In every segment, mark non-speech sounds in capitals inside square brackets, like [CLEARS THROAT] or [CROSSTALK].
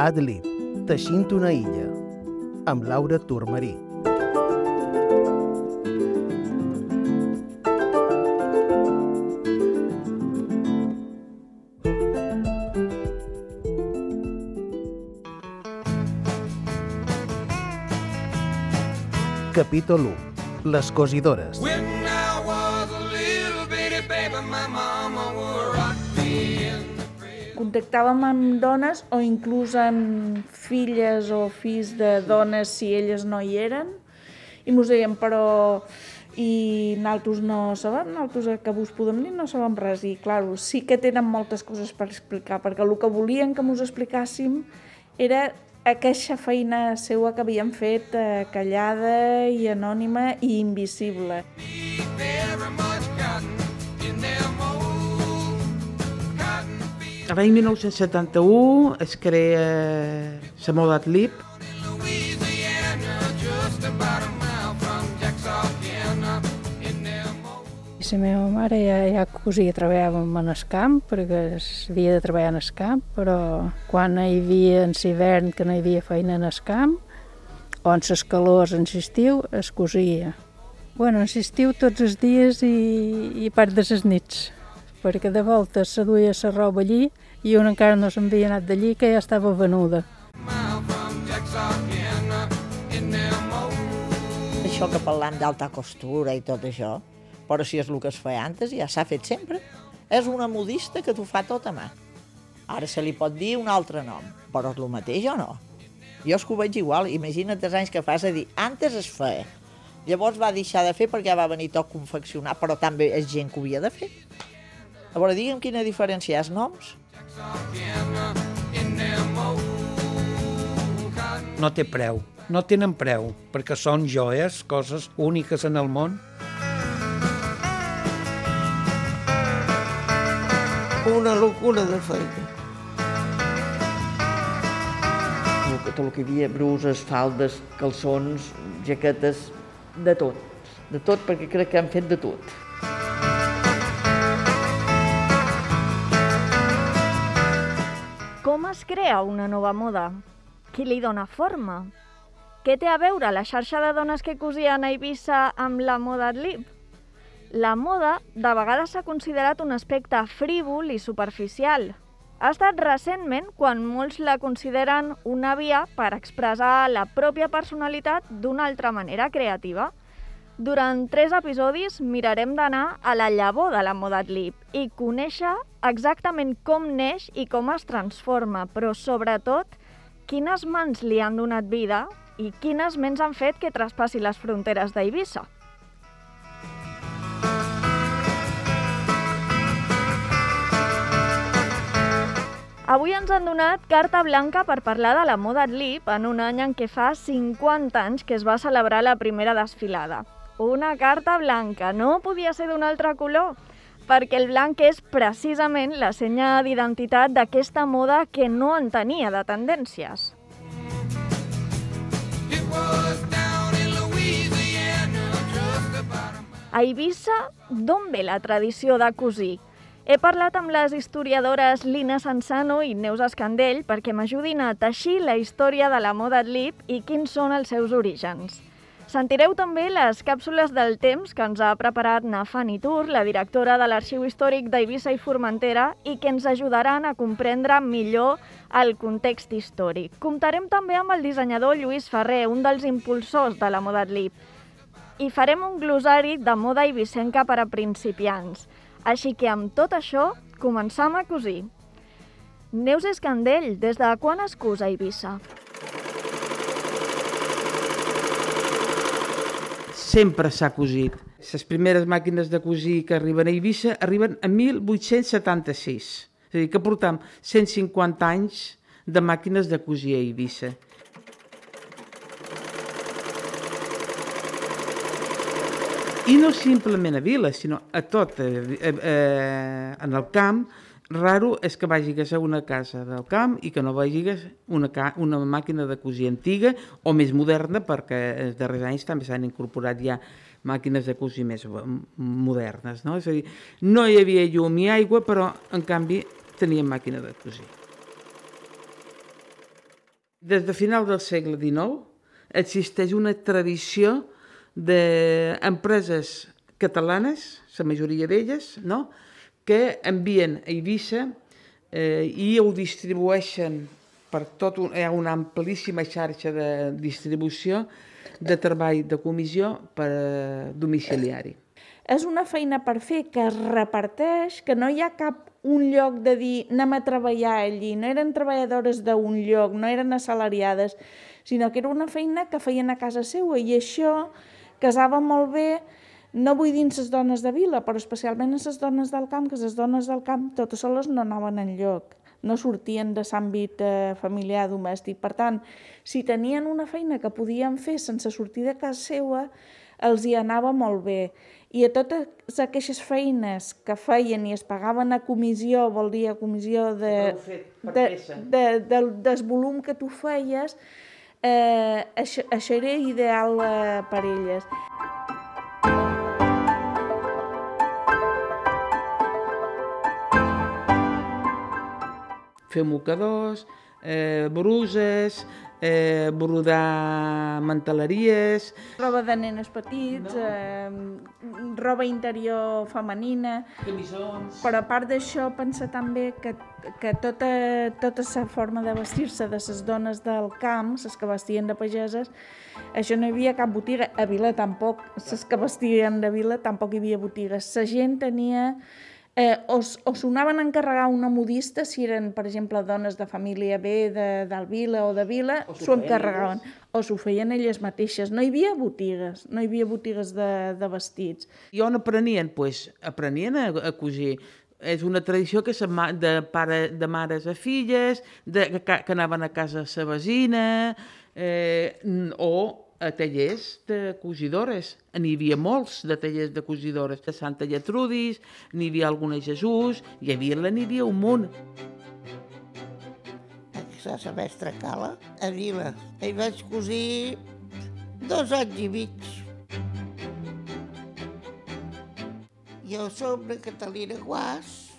Adlib, teixint una illa, amb Laura Turmarí. Capítol 1. Les cosidores. When contactàvem amb dones o inclús amb filles o fills de dones si elles no hi eren i mos deien però i naltros no sabem, naltros que vos podem dir no sabem res i clar, sí que tenen moltes coses per explicar perquè el que volien que mos explicàssim era aquesta feina seua que havíem fet eh, callada i anònima i invisible. Very L'any 1971 es crea la moda Adlib, in Louisiana, just about a mile from Texarkana. In them old I la meva mare ja, ja cosia, treballàvem en el camp, perquè s'havia de treballar en el camp, però quan hi havia en l'hivern que no hi havia feina en el camp, o en les calors en l'estiu, es cosia. Bueno, en l'estiu tots els dies i, i part de les nits, perquè de volta se duia la roba allí i un encara no se'n havia anat d'allí que ja estava venuda. Això que parlant d'alta costura i tot això, però si és el que es feia antes, ja s'ha fet sempre. És una modista que t'ho fa tot a mà. Ara se li pot dir un altre nom, però és el mateix o no? Jo és que ho veig igual, imagina't els anys que fas a dir, antes es feia. Llavors va deixar de fer perquè va venir tot confeccionar, però també és gent que ho havia de fer. A veure, digue'm quina diferència hi ha els noms. No té preu, no tenen preu, perquè són joies, coses úniques en el món. una locura de feina. Tot el que hi havia, bruses, faldes, calçons, jaquetes, de tot. De tot, perquè crec que han fet de tot. Es crea una nova moda? Qui li dona forma? Què té a veure la xarxa de dones que cosien a Eivissa amb la moda Adlib? La moda de vegades s'ha considerat un aspecte frívol i superficial. Ha estat recentment quan molts la consideren una via per expressar la pròpia personalitat d'una altra manera creativa. Durant tres episodis mirarem d'anar a la llavor de la moda Adlib i conèixer exactament com neix i com es transforma, però sobretot quines mans li han donat vida i quines ments han fet que traspassi les fronteres d'Eivissa. Avui ens han donat carta blanca per parlar de la moda Adlib en un any en què fa 50 anys que es va celebrar la primera desfilada. Una carta blanca, no podia ser d'un altre color, perquè el blanc és precisament la senya d'identitat d'aquesta moda que no en tenia de tendències. A Eivissa, d'on ve la tradició de cosir? He parlat amb les historiadores Lina Sansano i Neus Escandell perquè m'ajudin a teixir la història de la moda Adlib i quins són els seus orígens. Sentireu també les càpsules del temps que ens ha preparat Nafani Tur, la directora de l'Arxiu Històric d'Eivissa i Formentera, i que ens ajudaran a comprendre millor el context històric. Comptarem també amb el dissenyador Lluís Ferrer, un dels impulsors de la moda Adlib, i farem un glosari de moda eivissenca per a principiants. Així que amb tot això, començam a cosir. Neus Escandell, des de quan es cus a Eivissa? Sempre s'ha cosit. Les primeres màquines de cosir que arriben a Eivissa arriben a 1876. És a dir, que portam 150 anys de màquines de cosir a Eivissa. I no simplement a Vila, sinó a tot, eh, eh, en el camp, raro és que vagis a una casa del camp i que no vagis una, una màquina de cosir antiga o més moderna, perquè els darrers anys també s'han incorporat ja màquines de cosir més eh, modernes. No? És a dir, no hi havia llum ni aigua, però en canvi teníem màquina de cosir. Des de final del segle XIX existeix una tradició d'empreses catalanes, la majoria d'elles, no? Que envien a Eivissa eh, i ho distribueixen per tot un, hi ha una amplíssima xarxa de distribució de treball de comissió per a domiciliari. És una feina per fer que es reparteix, que no hi ha cap un lloc de dir anem a treballar allí, no eren treballadores d'un lloc, no eren assalariades, sinó que era una feina que feien a casa seva i això casava molt bé no vull dir les dones de vila, però especialment les dones del camp, que les dones del camp totes soles no anaven en lloc, no sortien de l'àmbit eh, familiar domèstic. Per tant, si tenien una feina que podien fer sense sortir de casa seva, els hi anava molt bé. I a totes aquestes feines que feien i es pagaven a comissió, vol dir a comissió de, de, de, de, del volum que tu feies, eh, això, això era ideal eh, per elles. Fer mocadors, eh, bruses, eh, brodar manteleries... Roba de nenes petits, no. eh, roba interior femenina... Camisons... Però a part d'això, pensa també que, que tota, tota la forma de vestir-se de les dones del camp, les que vestien de pageses, això no hi havia cap botiga. A Vila tampoc, les que vestien de Vila tampoc hi havia botigues. La gent tenia eh, o, o s'onaven a encarregar una modista si eren, per exemple, dones de família B de, del Vila o de Vila, s'ho encarregaven. O s'ho feien elles mateixes. No hi havia botigues, no hi havia botigues de, de vestits. I on aprenien? Pues, aprenien a, a cosir. És una tradició que se, de, pare, de mares a filles, de, que, que anaven a casa sa vesina, eh, o a tallers de cosidores. N'hi havia molts de tallers de cosidores. De Santa Lletrudis, n'hi havia alguna a Jesús, i a Vila n'hi havia un munt. Aquesta la mestra Cala, a Vila. Hi vaig cosir dos anys i mig. Jo som la Catalina Guas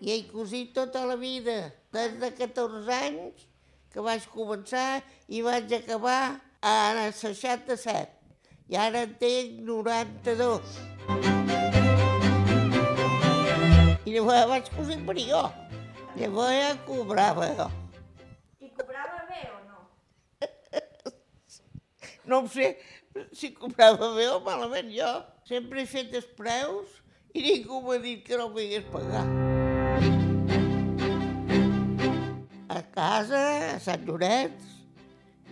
i he cosit tota la vida, des de 14 anys que vaig començar i vaig acabar a 67 i ara en tinc 92. I llavors vaig cosir per jo. Llavors ja cobrava jo. I cobrava bé o no? [LAUGHS] No ho sé si cobrava bé o malament jo. Sempre he fet els preus i ningú m'ha dit que no m'hagués pagar. A casa, a Sant Llorenç,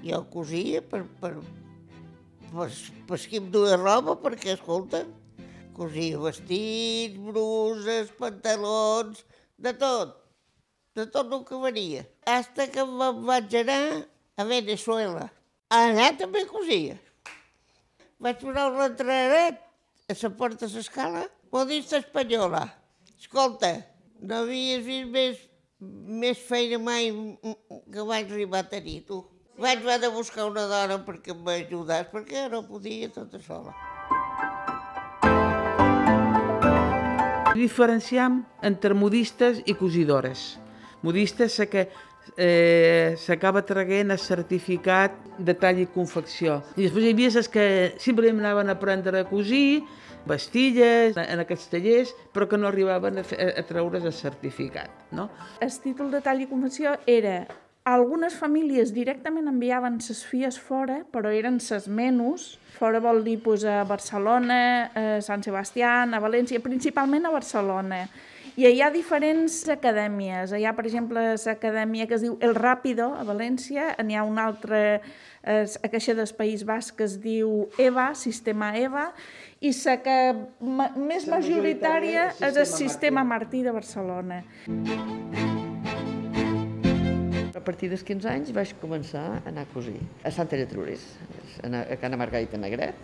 jo cosia per, per, per, per qui em duia roba, perquè, escolta, cosia vestits, bruses, pantalons, de tot, de tot el que venia. Hasta que me'n vaig anar a Venezuela. Allà també cosia. Vaig posar el retraret a la porta de l'escala, modista espanyola. Escolta, no havies vist més, més feina mai que vaig arribar a tenir, tu. Vaig haver de buscar una dona perquè m'ajudés, perquè no podia tota sola. Diferenciam entre modistes i cosidores. Modistes és que eh, s'acaba traguent el certificat de tall i confecció. I després hi havia les que simplement anaven a aprendre a cosir, vestilles, en aquests tallers, però que no arribaven a, fer, a treure's el certificat. No? El títol de tall i confecció era algunes famílies directament enviaven ses filles fora, però eren ses menys. Fora vol dir pues, a Barcelona, a Sant Sebastià, a València, principalment a Barcelona. I hi ha diferents acadèmies. Hi ha, per exemple, l'acadèmia que es diu El Ràpido, a València. N'hi ha una altra, eh, a Caixa del País Basc, que es diu EVA, Sistema EVA. I la que ma més majoritària majoritària és el Sistema Sistema Martí de Barcelona. A partir dels 15 anys vaig començar a anar a cosir a Santa Lletruris, a Cana Margarita Negret,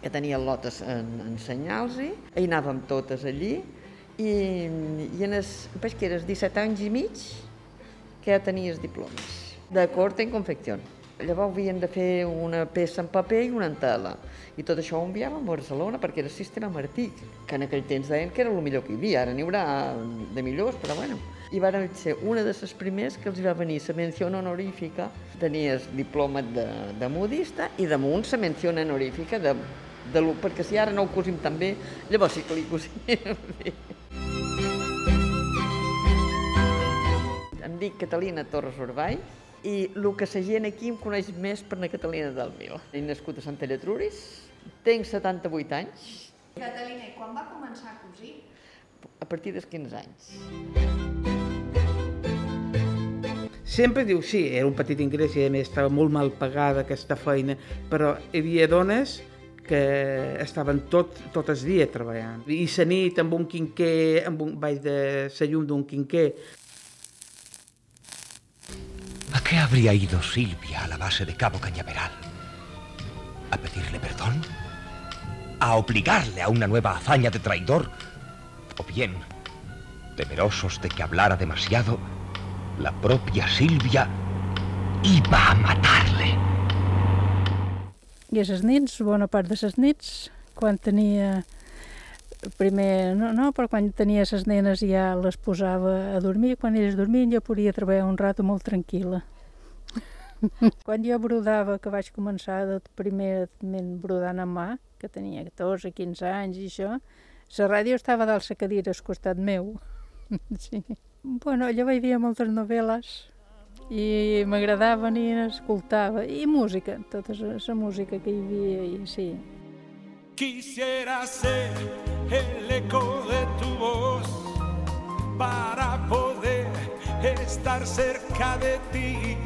que tenia lotes en, en senyals-hi, hi anàvem totes allí, i, i en es, veig que eres 17 anys i mig que ja tenies diplomes de corte en confecció. Llavors havien de fer una peça en paper i una en tela. I tot això ho enviàvem a Barcelona perquè era sistema Martí, que en aquell temps deien que era el millor que hi havia. Ara n'hi haurà de millors, però bueno. I van ser una de les primers que els va venir la menció honorífica. Tenies diploma de, de modista i damunt la menció honorífica de, de lo, perquè si ara no ho cosim tan bé, llavors sí que li cosim [LAUGHS] bé. Em dic Catalina Torres Urball i el que la gent aquí em coneix més per la Catalina del Mil. He nascut a Sant Eletruris, tinc 78 anys, Catalina, quan va començar a cosir? a partir dels 15 anys. Sempre diu, sí, era un petit ingrés i a més estava molt mal pagada aquesta feina, però hi havia dones que estaven tot, tot el dia treballant. I la nit amb un quinquer, amb un, baix de la llum d'un quinquer, ¿A qué habría ido Silvia a la base de Cabo Cañaveral? ¿A pedirle perdón? ¿A obligarle a una nueva hazaña de traidor? ¿O bien, temerosos de que hablara demasiado, la propia Silvia iba a matarle? I a les nits, bona part de les nits, quan tenia primer, no, no, però quan tenia les nenes ja les posava a dormir, quan elles dormien jo podia treballar un rato molt tranquil·la. [LAUGHS] quan jo brodava, que vaig començar de primerament brodant a mà, que tenia 14, 15 anys i això, la ràdio estava dalt la cadira al costat meu. [LAUGHS] sí. Bueno, allò hi havia moltes novel·les i m'agradaven i escoltava. I música, tota la música que hi havia, i sí. Quisiera ser el eco de tu voz para poder estar cerca de ti.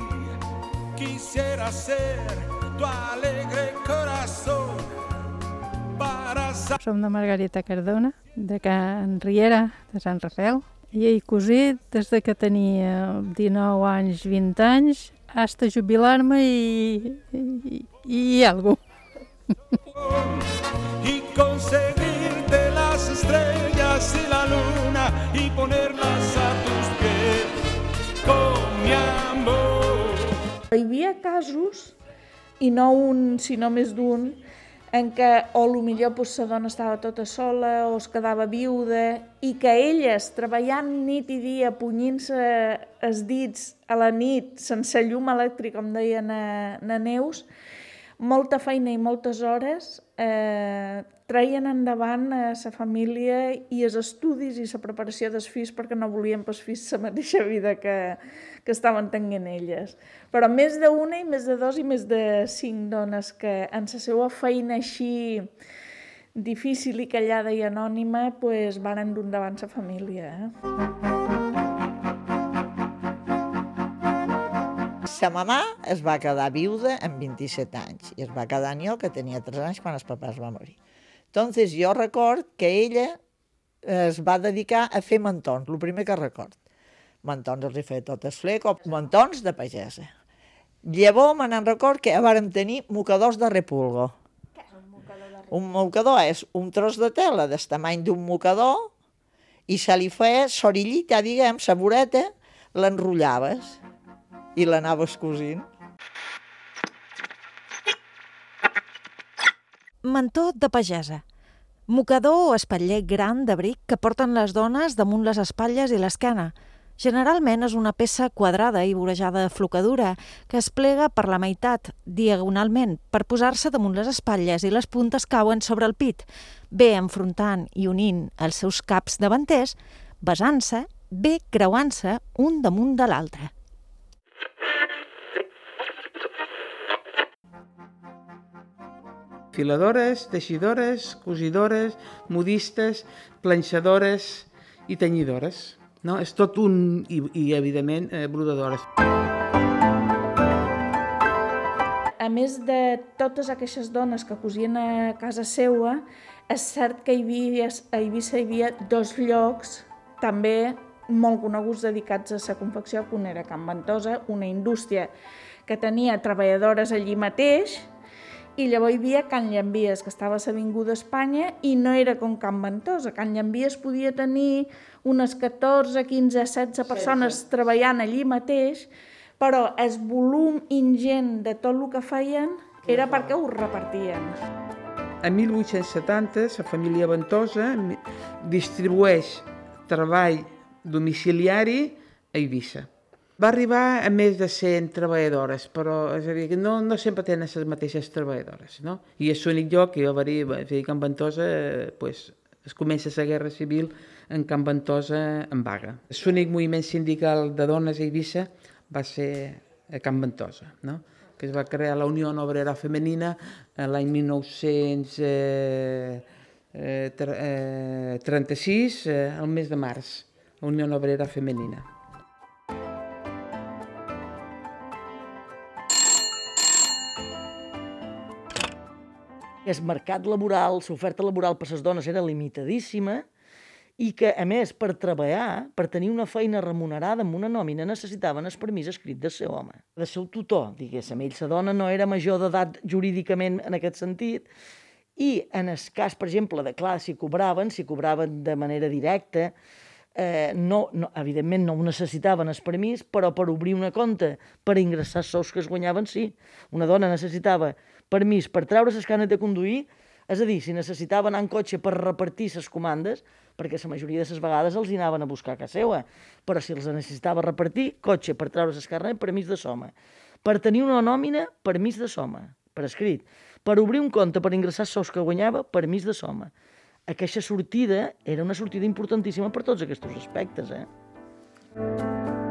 Quisiera ser tu alegre corazón para Som de Margarita Cardona, de Can Riera, de Sant Rafael. I he cosit des de que tenia 19 anys, 20 anys, hasta jubilar-me i, i, i algo. [LAUGHS] y conseguirte las estrellas y la luna y ponerlas a tus pies con mi amor. Hi havia casos, i no un, sinó més d'un, en què o millor pues, la dona estava tota sola o es quedava viuda i que elles, treballant nit i dia, punyint-se els dits a la nit, sense llum elèctric, com deia na, na Neus, molta feina i moltes hores eh, treien endavant a la família i els estudis i la preparació dels fills perquè no volien pels fills la mateixa vida que, que estaven tenint elles. Però més d'una i més de dos i més de cinc dones que en la seva feina així difícil i callada i anònima pues, van dur endavant la família. Eh? Sa mamà es va quedar viuda amb 27 anys i es va quedar jo, que tenia 3 anys quan el papà es va morir. Entonces jo record que ella es va dedicar a fer mantons, el primer que record. Mantons els hi feia tot el fleco, mantons de pagesa. Llavors me n'en record que vàrem tenir mocadors de repulgo. Un mocador és un tros de tela del tamany d'un mocador i se li feia sorillita, diguem, saboreta, l'enrotllaves i l'anaves cosint. Mantó de pagesa. Mocador o espatller gran d'abric que porten les dones damunt les espatlles i l'esquena. Generalment és una peça quadrada i vorejada de flocadura que es plega per la meitat, diagonalment, per posar-se damunt les espatlles i les puntes cauen sobre el pit, bé enfrontant i unint els seus caps davanters, besant-se, bé creuant-se un damunt de l'altre. filadores, teixidores, cosidores, modistes, planxadores i tenyidores. No? És tot un... i, i evidentment, eh, brodadores. A més de totes aquestes dones que cosien a casa seua, és cert que a Eivissa, a Eivissa hi havia dos llocs també molt coneguts dedicats a la confecció, que un era Can Ventosa, una indústria que tenia treballadores allí mateix, i llavors hi havia Can Llambies, que estava a l'Avinguda Espanya, i no era com Can Ventosa. Can Llambies podia tenir unes 14, 15, 16 persones sí, sí. treballant allí mateix, però el volum ingent de tot el que feien era perquè ho repartien. A 1870, la família Ventosa distribueix treball domiciliari a Eivissa. Va arribar a més de 100 treballadores, però és a dir, que no, no sempre tenen les mateixes treballadores, no? I és l'únic lloc que va dir, és a dir, Can Ventosa, eh, pues, es comença la guerra civil en Can Ventosa en vaga. L'únic moviment sindical de dones a Eivissa va ser a Can Ventosa, no? que es va crear la Unió Obrera Femenina eh, l'any 1936, eh, eh, eh, 36, el mes de març, la Unió Obrera Femenina. El mercat laboral, l'oferta laboral per les dones era limitadíssima i que, a més, per treballar, per tenir una feina remunerada amb una nòmina, necessitaven el permís escrit del seu home, del seu tutor, diguéssim. Ell, la dona, no era major d'edat jurídicament en aquest sentit, i en el cas, per exemple, de clar, si cobraven, si cobraven de manera directa, eh, no, no, evidentment no ho necessitaven el permís, però per obrir una compte, per ingressar sous que es guanyaven, sí. Una dona necessitava permís per treure les canes de conduir, és a dir, si necessitava anar en cotxe per repartir les comandes, perquè la majoria de les vegades els hi anaven a buscar a casa seva, però si els necessitava repartir, cotxe per treure les carnes, permís de soma. Per tenir una nòmina, permís de soma, per escrit. Per obrir un compte, per ingressar sous que guanyava, permís de soma. Aquesta sortida era una sortida importantíssima per tots aquests aspectes, eh?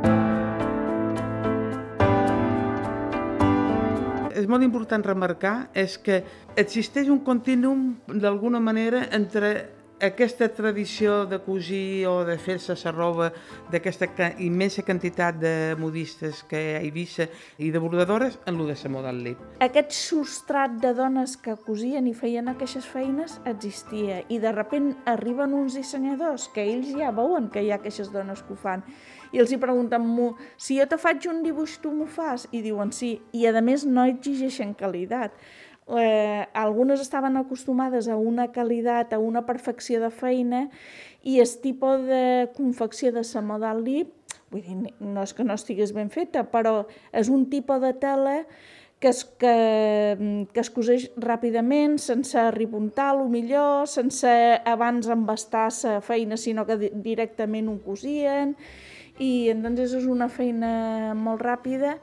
És molt important remarcar és que existeix un continuum d'alguna manera entre aquesta tradició de cosir o de fer-se la roba d'aquesta immensa quantitat de modistes que hi ha a Eivissa i de bordadores en lo de la model lip. Aquest substrat de dones que cosien i feien aquestes feines existia i de repent arriben uns dissenyadors que ells ja veuen que hi ha aquestes dones que ho fan i els hi pregunten "Mu, si jo te faig un dibuix tu m'ho fas? I diuen sí, i a més no exigeixen qualitat. Eh, algunes estaven acostumades a una qualitat, a una perfecció de feina i el tipus de confecció de la model lip, vull dir, no és que no estigués ben feta, però és un tipus de tela que es, que, que es coseix ràpidament, sense ribuntar, lo millor, sense abans embastar la feina, sinó que di- directament ho cosien, i entonces és una feina molt ràpida.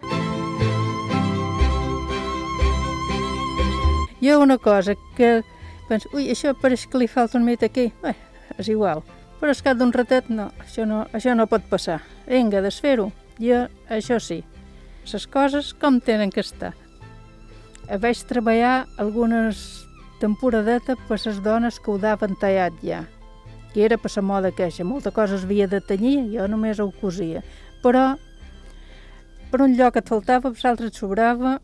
Jo una cosa que penso, ui, això pareix que li falta un mit aquí. Bé, és igual. Però es cap d'un ratet, no, això no, això no pot passar. Vinga, desfer-ho. Jo, això sí. Les coses com tenen que estar. Vaig treballar algunes temporadeta per les dones que ho daven tallat ja, que era per la moda queixa. Molta cosa es havia de tenyir, jo només ho cosia. Però per un lloc et faltava, per l'altre et sobrava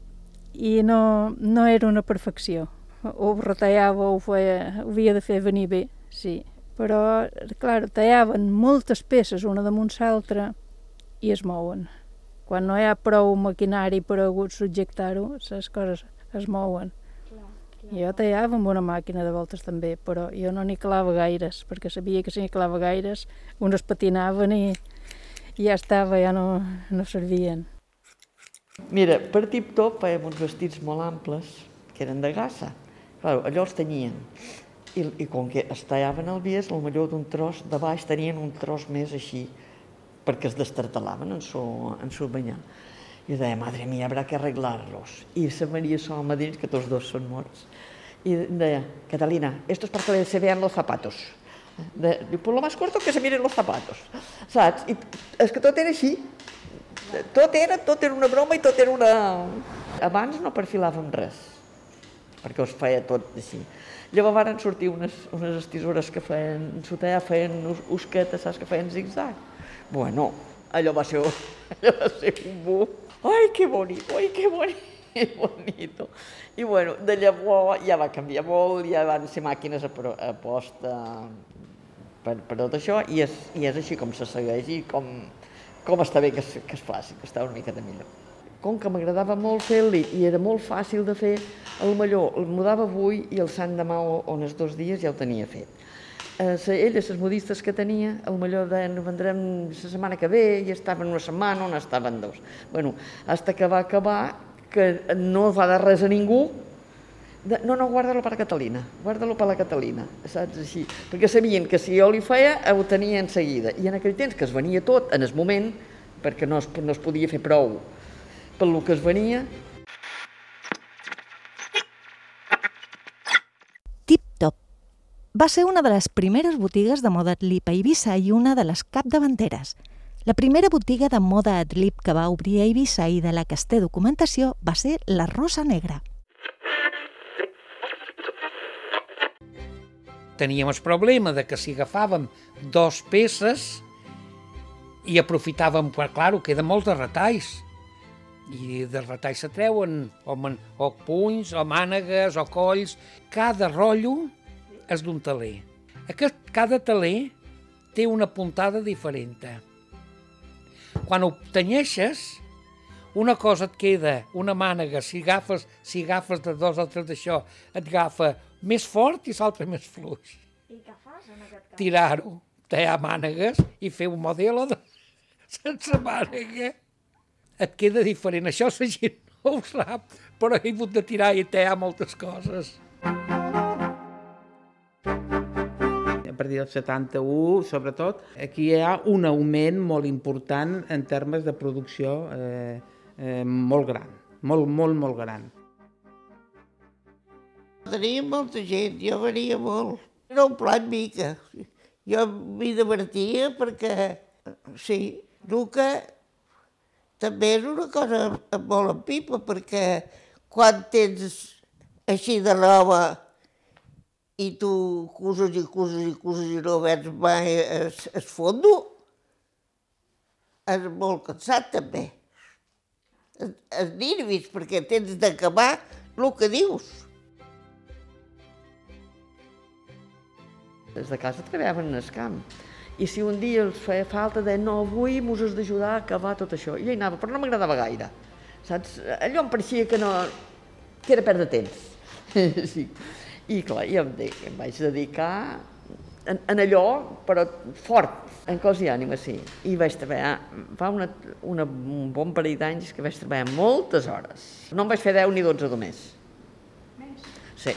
i no, no era una perfecció. O ho retallava o ho, feia, ho havia de fer venir bé, sí. Però, clar, tallaven moltes peces una damunt l'altra i es mouen. Quan no hi ha prou maquinari per a subjectar-ho, les coses es mouen. Jo tallava amb una màquina de voltes també, però jo no n'hi clava gaires, perquè sabia que si n'hi clava gaires, uns es patinaven i, i ja estava, ja no, no servien. Mira, per tip-top fèiem uns vestits molt amples, que eren de gassa. Claro, allò els tenyien. I, I com que es tallaven el bies, al millor d'un tros de baix tenien un tros més així, perquè es destartalaven en su, en su banyar. I deia, madre mía, habrá que arreglarlos. I la Maria Soma dins, que tots dos són morts. I deia, Catalina, esto es para que se vean los zapatos. De, diu, pues lo más corto que se miren los zapatos. Saps? I és que tot era així. Tot era, tot era una broma i tot era una... Abans no perfilàvem res, perquè us feia tot així. Llavors varen sortir unes, unes tisores que feien, sota feien us- usquetes, saps, que feien zig-zag. Bueno, allò va ser, [LAUGHS] allò va ser un boom. Ai, que bonito, ai, que [LAUGHS] que bonito. I bueno, de llavors ja va canviar molt, ja van ser màquines a, pro- a posta per, per tot això, i és, i és així com se segueix i com, com està bé que es, que es faci, que està una miqueta millor. Com que m'agradava molt fer el lit i era molt fàcil de fer, el millor el mudava avui i el sant demà o, o els dos dies ja ho tenia fet. Eh, elles, les modistes que tenia, el millor deien, vendrem la setmana que ve, i estaven una setmana o n'estaven dos. Bueno, hasta que va acabar, que no va de res a ningú, De, no, no, guarda-lo per la Catalina, guarda-lo per la Catalina, saps, així. Perquè sabien que si jo li feia, ho tenia en seguida. I en aquell temps que es venia tot, en el moment, perquè no es, no es podia fer prou pel que es venia, Tip Top. Va ser una de les primeres botigues de moda Adlib a Eivissa i una de les capdavanteres. La primera botiga de moda Adlib que va obrir a Eivissa i de la que es té documentació va ser la Rosa Negra. Teníem el problema de que si agafàvem dos peces i aprofitàvem, per claro, queden molts de retalls. I de retalls se treuen o, man, o punys, o mànegues, o colls. Cada rotllo és d'un taler. Aquest, cada taler té una puntada diferent. Quan ho tenyeixes, una cosa et queda, una mànega, si agafes, si agafes de dos o tres d'això, et agafa més fort i l'altre més fluix. I què fas en aquest cas? Tirar-ho, tallar mànegues i fer un modelo de... sense mànega. Et queda diferent. Això la gent no ho sap, però he hagut de tirar i tallar moltes coses. a partir del 71, sobretot, aquí hi ha un augment molt important en termes de producció eh, eh, molt gran, molt, molt, molt gran. Tenia molta gent, jo venia molt. Era un plan mica. Jo m'hi divertia perquè, sí, Luca també és una cosa molt en pipa, perquè quan tens així de roba i tu cuses i cuses i cuses i no veus mai es, es fondo, és molt cansat també. Els nervis, perquè tens d'acabar el que dius. Des de casa treballaven en el camp. I si un dia els feia falta de no, avui mos has d'ajudar a acabar tot això. I hi anava, però no m'agradava gaire. Saps? Allò em pareixia que no... que era perdre temps. [LAUGHS] sí. I clar, jo em, de, em vaig dedicar en, en allò, però fort, en cos i ànima, sí. I vaig treballar, fa una, una, un bon parell d'anys que vaig treballar moltes hores. No em vaig fer 10 ni 12 només. Més? Sí,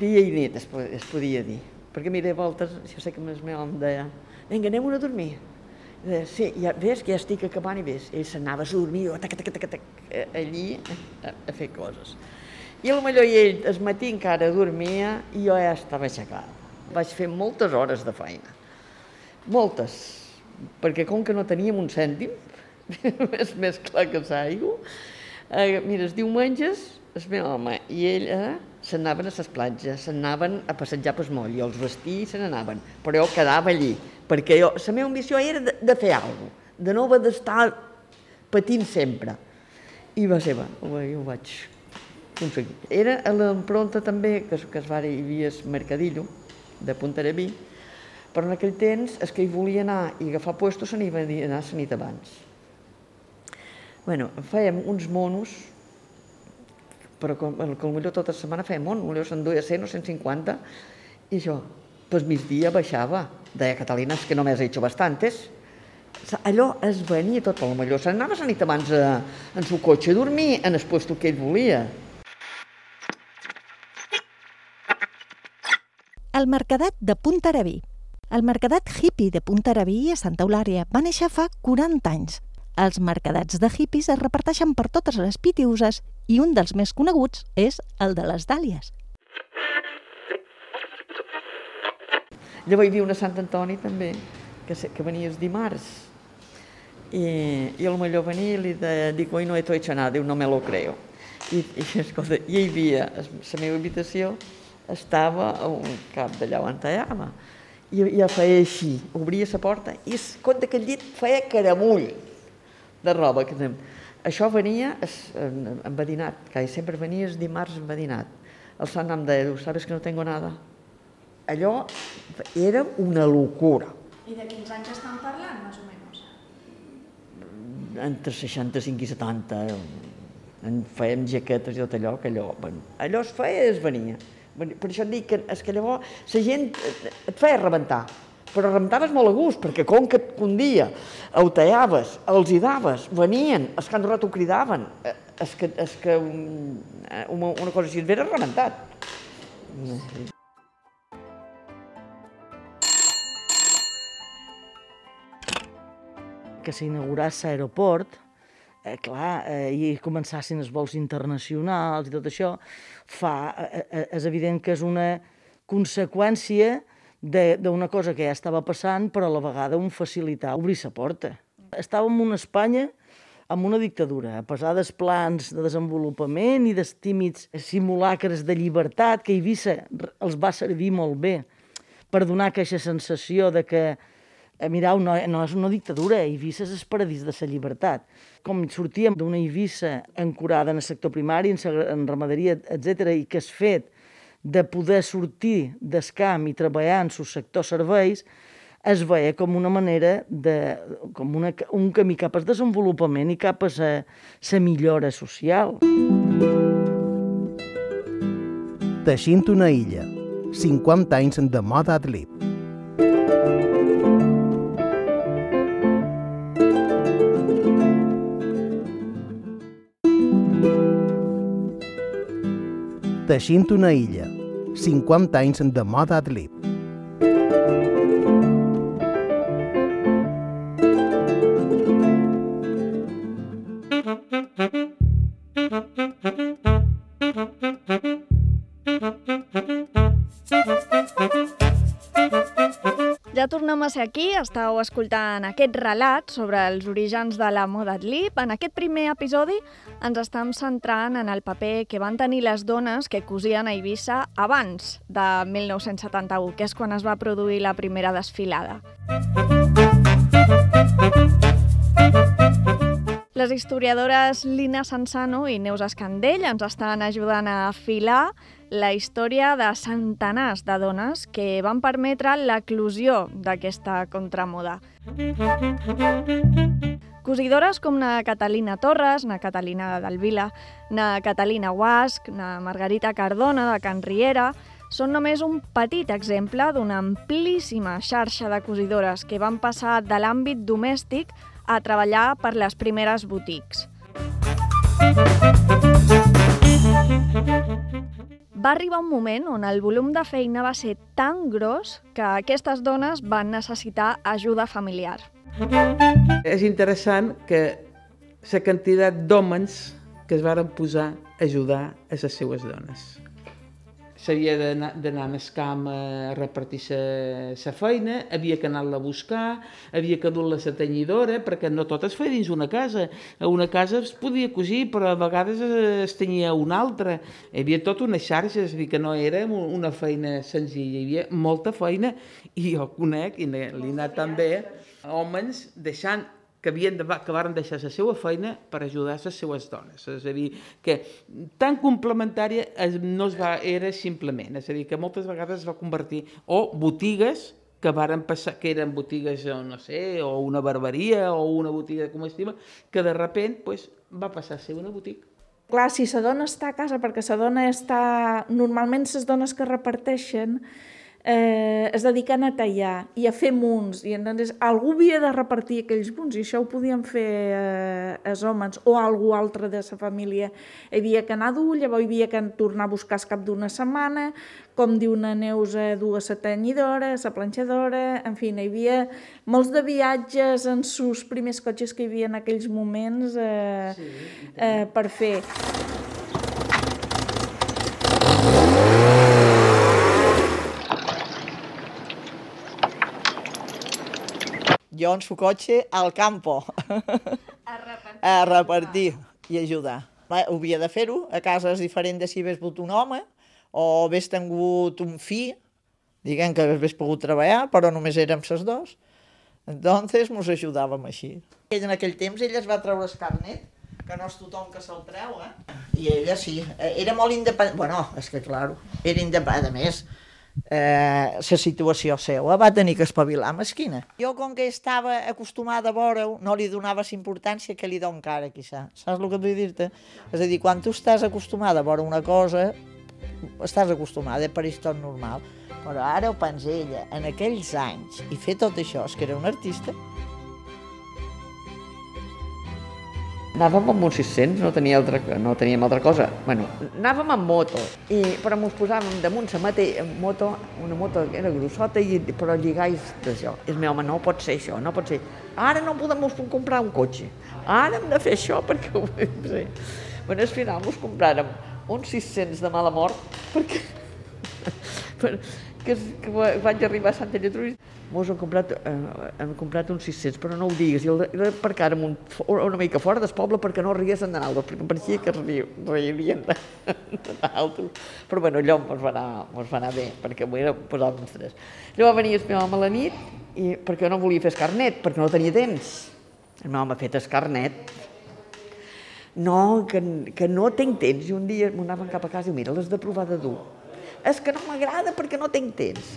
dia i nit es, es podia dir. Perquè mira, a voltes, jo sé que el meu home deia, vinga, anem a dormir. I deia, sí, ja, ves que ja estic acabant i ves. Ell s'anava a dormir, tac, tac, tac, tac, eh, allí a, a fer coses. I potser ell es matí encara dormia i jo ja estava aixecada. Vaig fer moltes hores de feina. Moltes. Perquè com que no teníem un cèntim, [LAUGHS] és més clar que l'aigua, eh, mira, els diumenges, el meu home i ella s'anaven a les platges, s'anaven a passejar pel moll, jo els vestia i se n'anaven, però jo quedava allí, perquè jo, la meva ambició era de, de fer alguna cosa, de no haver d'estar patint sempre. I va ser, va, ho, ho vaig aconseguir. Era a l'empronta també, que, que es va, hi havia el mercadillo de Puntarabí, però en aquell temps, el que hi volia anar i agafar puesto se n'hi va anar la nit abans. Bueno, fèiem uns monos, però com, que potser tota la setmana fèiem monos, potser se'n duia 100 o 150, i jo, pues migdia baixava, deia Catalina, és que només he hecho bastantes. Allò es venia tot, però potser se'n anava la nit abans a, en su cotxe a dormir en el puesto que ell volia. El Mercadat de Puntarabí. El Mercadat hippie de Puntarabí a Santa Eulària va néixer fa 40 anys. Els mercadats de hippies es reparteixen per totes les pitiuses i un dels més coneguts és el de les dàlies. Llavors hi havia una Sant Antoni també, que, que venia els dimarts. I, i el millor venia i li de, dic, hoy no he hecho nada, diu, no me lo creo. I, i, [LAUGHS] escolta, hi havia, la meva habitació estava a un cap d'allà on tallava. I ja feia així, obria la porta i compte que el llit feia caramull de roba. Que. Això venia envadinat, que sempre venia els dimarts envadinat. El sant em deia, sabes que no tengo nada? Allò era una locura. I de quins anys estan parlant, més o menys? Entre 65 i 70 en fèiem jaquetes i tot allò, que allò, bueno, allò es feia i es venia. Per això et dic que, és que llavors la gent et feia rebentar, però rebentaves molt a gust, perquè com que un dia ho tallaves, els hi daves, venien, els que han robat ho cridaven, eh, és que, és que un, una, una cosa així es ve rebentat. que s'inauguràs l'aeroport, eh, clar, eh, i començassin els vols internacionals i tot això, fa, eh, eh, és evident que és una conseqüència d'una cosa que ja estava passant, però a la vegada un facilitar obrir la porta. Estàvem en una Espanya amb una dictadura, a pesar dels plans de desenvolupament i dels tímids simulacres de llibertat que Eivissa els va servir molt bé per donar aquesta sensació de que eh, mireu, no, no és una dictadura, Eivissa és el paradís de la llibertat. Com sortíem d'una Eivissa ancorada en el sector primari, en, en ramaderia, etc i que és fet de poder sortir del camp i treballar en el sector serveis, es veia com una manera de, com una, un camí cap al desenvolupament i cap a la, la millora social. Teixint una illa. 50 anys de moda Adlib. Teixint una illa. 50 anys de moda Adlib. A ser aquí, estàu escoltant aquest relat sobre els orígens de la moda Adlib. En aquest primer episodi ens estem centrant en el paper que van tenir les dones que cosien a Eivissa abans de 1971, que és quan es va produir la primera desfilada. Les historiadores Lina Sansano i Neus Escandell ens estan ajudant a afilar la història de centenars de dones que van permetre l'eclusió d'aquesta contramoda. Cosidores com na Catalina Torres, na Catalina Dalvila, na Catalina Guasc, na Margarita Cardona de Can Riera, són només un petit exemple d'una amplíssima xarxa de cosidores que van passar de l'àmbit domèstic a treballar per les primeres botics. Va arribar un moment on el volum de feina va ser tan gros que aquestes dones van necessitar ajuda familiar. És interessant que la quantitat d'homes que es varen posar a ajudar a les seues dones. S'havia d'anar al camp a repartir la feina, havia que anar-la a buscar, havia que dur-la a la tenyidora, perquè no tot es feia dins una casa. A una casa es podia cosir, però a vegades es tenia una altra. Hi havia tota una xarxa, és a dir, que no era una feina senzilla, hi havia molta feina, i jo conec, i l'Ina també, homes deixant que, havien de, que varen deixar la seva feina per ajudar les seues dones. És a dir, que tan complementària es, no es va, era simplement, és a dir, que moltes vegades es va convertir o botigues que varen passar, que eren botigues, o no sé, o una barberia, o una botiga de comestible, que de repent pues, va passar a ser una botiga. Clar, si la dona està a casa, perquè la dona està... Normalment les dones que reparteixen eh, es dediquen a tallar i a fer munts, i entonces algú havia de repartir aquells munts, i això ho podien fer eh, els homes o algú altre de la família. Hi havia que anar dur, llavors hi havia que tornar a buscar cap d'una setmana, com diu una Neus, dur a la tenyidora, la planxadora, en fi, hi havia molts de viatges en sus primers cotxes que hi havia en aquells moments eh, sí, eh, per fer. En su cotxe al campo. A repartir. A repartir i ajudar. Havia de fer-ho. A casa és diferent de si hagués volgut un home o hagués tingut un fill, diguem que hagués pogut treballar, però només érem ses dos. Entonces mos ajudàvem així. Ell en aquell temps ella es va treure el carnet, que no és tothom que se'l treu, eh? I ella sí, eh, era molt independent. Bueno, és que, claro, era independent. A més, eh, la situació seva va tenir que espavilar mesquina. Jo, com que estava acostumada a veure-ho, no li donava importància que li dono encara, quizà. Saps el que vull dir-te? És a dir, quan tu estàs acostumada a veure una cosa, estàs acostumada, per això tot normal. Però ara ho pensa ella, en aquells anys, i fer tot això, és que era un artista, Anàvem amb un 600, no, tenia altra, no teníem altra cosa. Bueno, anàvem amb moto, i, però mos posàvem damunt la mateixa moto, una moto que era grossota, i, però lligais d'això. I el meu home, no pot ser això, no pot ser. Ara no podem comprar un cotxe. Ara hem de fer això perquè ho vam fer. [LAUGHS] Bueno, al final mos compràrem uns 600 de mala mort, perquè [LAUGHS] per, que, que vaig arribar a Santa Lletrúria, mos han comprat, eh, hem comprat uns 600, però no ho digues, i el d'aparcar un, una mica fora del poble perquè no riguessin de naldos, perquè em pareixia que reirien de, de naldos. Però bueno, allò mos va anar, mos va anar bé, perquè m'ho era posar uns tres. Llavors venia el meu home a la nit, i, perquè no volia fer escarnet, perquè no tenia temps. El meu home ha fet escarnet, no, que, que no tinc temps. I un dia m'ho anaven cap a casa i mira, l'has de provar de dur. És que no m'agrada perquè no tinc temps.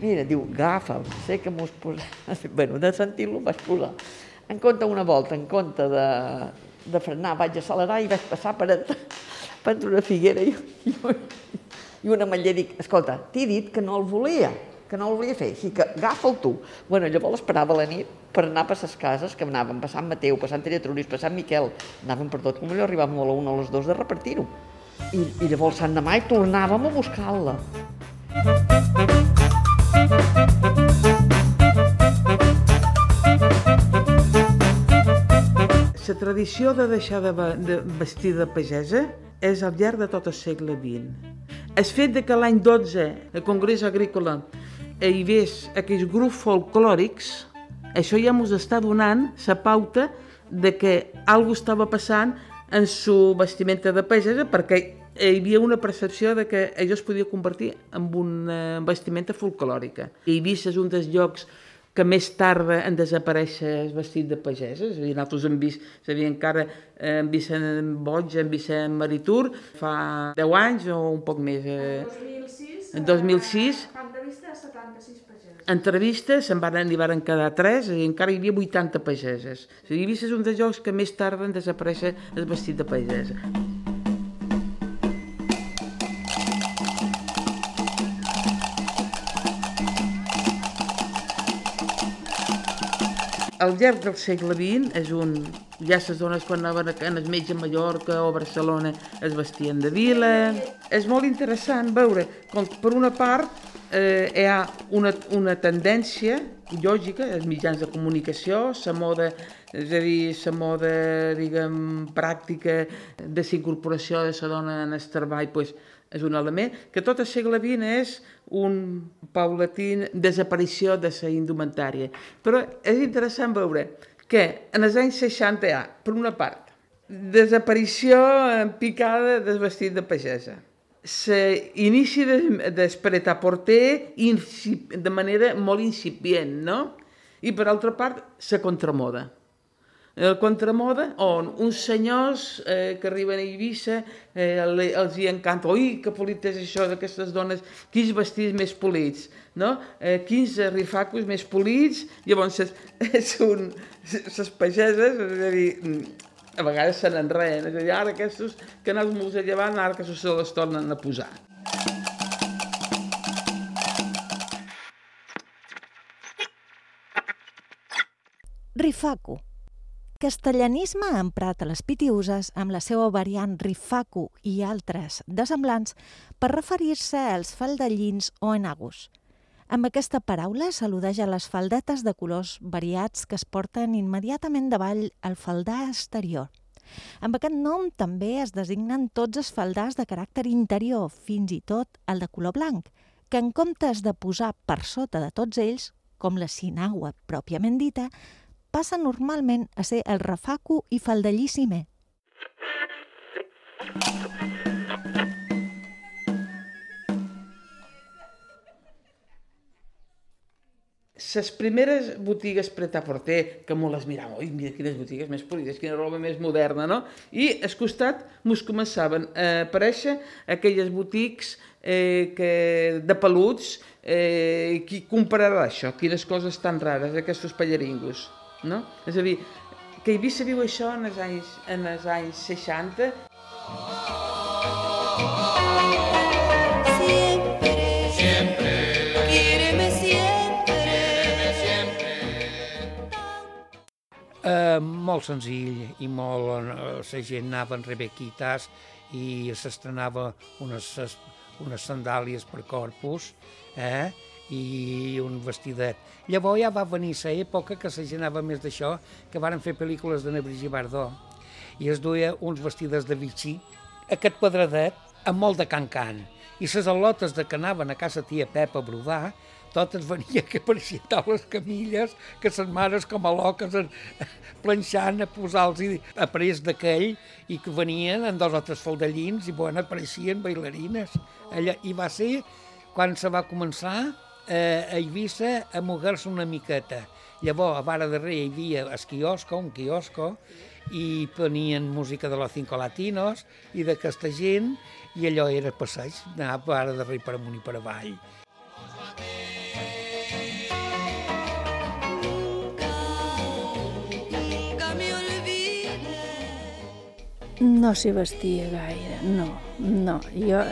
Mira, diu, agafa'l, sé que m'ho has posat. [LAUGHS] Bueno, de sentir-lo vaig posar. En compte una volta, en compte de, de frenar, vaig accelerar i vaig passar per, [LAUGHS] per una figuera i, i, i una ametller. Dic, escolta, t'he dit que no el volia, que no el volia fer, així que agafa'l tu. Bueno, llavors esperava la nit per anar per les cases que anàvem, per Sant Mateu, per Sant Teretruris, per Sant Miquel, anàvem per tot, com allò arribàvem a la una o a les dues de repartir-ho. I, I llavors Sant Demà tornàvem a buscar-la. La tradició de deixar de, de vestir de pagesa és al llarg de tot el segle XX. El fet de que l'any 12 el Congrés Agrícola hi hagués aquells grups folclòrics, això ja ens està donant la pauta de que alguna estava passant en su vestimenta de pagesa perquè hi havia una percepció de que allò es podia convertir en una vestimenta folclòrica. Eivissa és un dels llocs que més tarda en desaparèixer el vestit de pageses. És a dir, nosaltres hem vist, és a dir, encara eh, hem vist en Boig, hem vist en Maritur, fa 10 anys o un poc més. Eh, 2006, en 2006, Camp de Vista, 76 pagesos. entrevistes, se'n van, n'hi van quedar 3 i encara hi havia 80 pageses. A dir, Eivissa és un dels llocs que més tarda en desaparèixer el vestit de pagesa. Al llarg del segle XX és un... Ja les dones quan anaven a- el metge a Mallorca o a Barcelona es vestien de vila. És molt interessant veure com per una part eh, hi ha una, una tendència lògica, els mitjans de comunicació, la moda, és a dir, la moda, diguem, pràctica de la incorporació de la dona en el treball, pues, és un element, que tot el segle XX és un paulatín desaparició de la indumentària. Però és interessant veure que en els anys 60 hi ha, per una part, desaparició en picada del vestit de pagesa. L'inici de, del prêt-à-porter incip- de manera molt incipient, no? I per altra part, la contramoda. El contramoda, on uns senyors eh, que arriben a Eivissa eh, els hi encanta, oi, que polit és això d'aquestes dones, quins vestits més polits, no? Eh, quins rifacos més polits, llavors és [LAUGHS] un, les pageses, és a dir, mm, a vegades se n'enreen, és a dir, ara aquests els molts a llevant, ara que se les tornen a posar. Rifacu. Castellanisme emprat a les pitiuses amb la seva variant rifacu i altres desemblants per referir-se als faldellins o enagus. Amb aquesta paraula s'al·ludeix a les faldetes de colors variats que es porten immediatament davall al faldar exterior. Amb aquest nom també es designen tots els faldars de caràcter interior, fins i tot el de color blanc, que en comptes de posar per sota de tots ells, com la sinagua pròpiament dita, passa normalment a ser el refacu i faldellíssime. les primeres botigues pret-à-porter, que molt les miràvem, oi, mira quines botigues més polides, quina roba més moderna, no? I al costat mos començaven a aparèixer aquelles botics eh, que, de peluts, eh, qui comprarà això? Quines coses tan rares, aquests pallaringos, no? És a dir, que Eivissa viu això en els anys, en els anys 60, Eh, molt senzill i molt... Eh, la gent anava en rebequitas i s'estrenava unes, es- unes sandàlies per corpus, eh? I un vestidet. Llavors ja va venir la època que la gent més d'això, que varen fer pel·lícules de Brigitte Bardot, i es duia uns vestides de Vichy, aquest quadradet, amb molt de can-can. I les al·lotes de que anaven a casa tia Pepa a brodar, totes venia que apareixien tal les camilles que les mares com a loques en, [LAUGHS] planxant a posar-los aparells d'aquell i que venien en dos o tres faldellins i bueno, apareixien bailarines. Allà, I va ser quan se va començar eh, a Eivissa a moguer-se una miqueta. Llavors, a vara darrere hi havia el quiosco, un quiosco, i ponien música de los cinco latinos i d'aquesta gent, i allò era passeig, anar a vara darrere per amunt i per avall. No s'hi vestia gaire, no, no. Jo,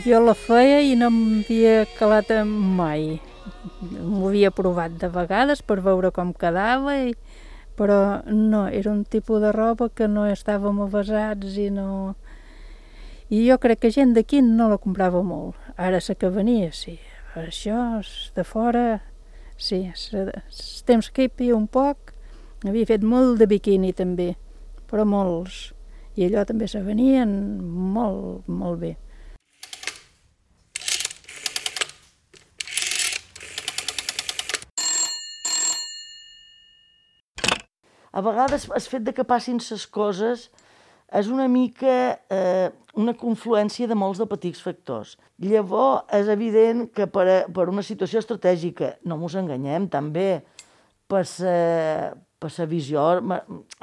jo la feia i no m'havia calat mai. M'ho havia provat de vegades per veure com quedava, i, però no, era un tipus de roba que no estàvem avasats i no... I jo crec que gent d'aquí no la comprava molt. Ara la que venia, sí. Això, de fora, sí. Els temps que hi havia un poc, havia fet molt de biquini també, però molts. I allò també se venien molt, molt bé. A vegades el fet de que passin les coses és una mica eh, una confluència de molts de petits factors. Llavors, és evident que per, a, per una situació estratègica, no mos enganyem, també per la, visió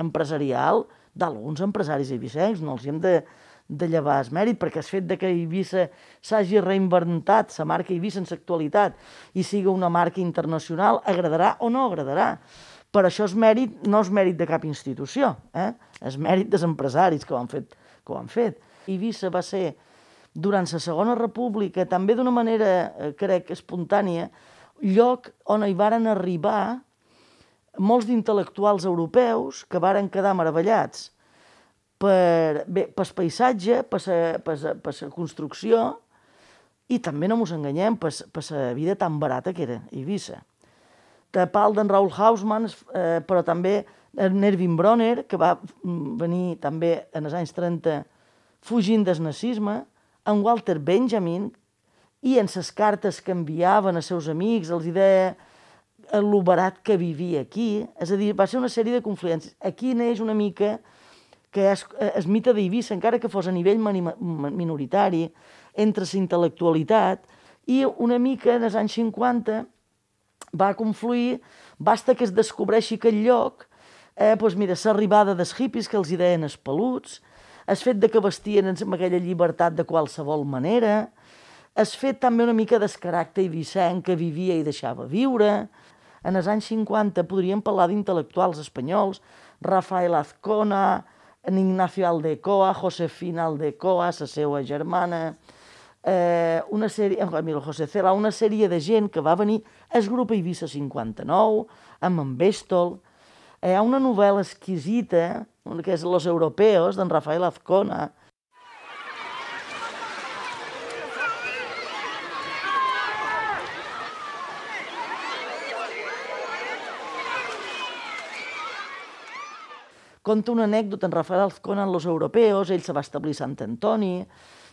empresarial d'alguns empresaris eivissencs, no els hem de, de llevar el mèrit, perquè el fet de que Eivissa s'hagi reinventat, la marca Eivissa en l'actualitat, i siga una marca internacional, agradarà o no agradarà. Per això és mèrit, no és mèrit de cap institució, eh? és mèrit dels empresaris que ho han fet. Que ho han fet. Eivissa va ser, durant la Segona República, també d'una manera, eh, crec, espontània, lloc on hi varen arribar molts d'intel·lectuals europeus que varen quedar meravellats per, bé, pel paisatge, per la, per, per construcció i també no mos enganyem per, per la vida tan barata que era Eivissa. De pal d'en Raúl Hausmann, eh, però també en Erwin Bronner, que va mm, venir també en els anys 30 fugint del nazisme, en Walter Benjamin, i en les cartes que enviaven als seus amics els hi deia el barat que vivia aquí, és a dir, va ser una sèrie de confluències. Aquí neix una mica que és el mite d'Eivissa, encara que fos a nivell minoritari, entre la intel·lectualitat, i una mica en els anys 50 va confluir, basta que es descobreixi aquest lloc, eh, doncs mira, l'arribada dels hippies que els hi deien els peluts, el fet de que vestien amb aquella llibertat de qualsevol manera, el fet també una mica del caràcter eivissenc que vivia i deixava viure. En els anys 50 podríem parlar d'intel·lectuals espanyols, Rafael Azcona, en Ignacio Aldecoa, Josefina Aldecoa, la seva germana, eh, una sèrie, eh, mira, José Cela, una sèrie de gent que va venir al grup Eivissa 59, amb en Bestol. Eh, hi ha una novel·la exquisita, que és Los Europeos, d'en Rafael Azcona, Conta una anècdota en Rafael Azcona en Los Europeos, ell se va establir a Sant Antoni,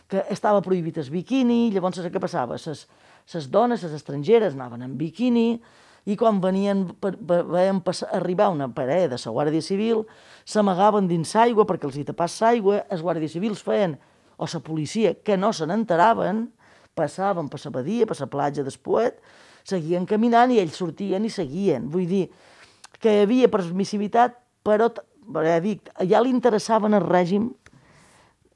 que estava prohibit el biquini, llavors què passava? Ses, ses dones, les estrangeres, anaven en biquini, i quan venien, veien passar, arribar una parella de la Guàrdia Civil, s'amagaven dins l'aigua perquè els hi tapàs l'aigua, els guàrdies civils feien, o la policia, que no se n'enteraven, passaven per la badia, per la platja d'Espoet, seguien caminant i ells sortien i seguien. Vull dir que hi havia permissivitat, però ja dic, ja li interessava en el règim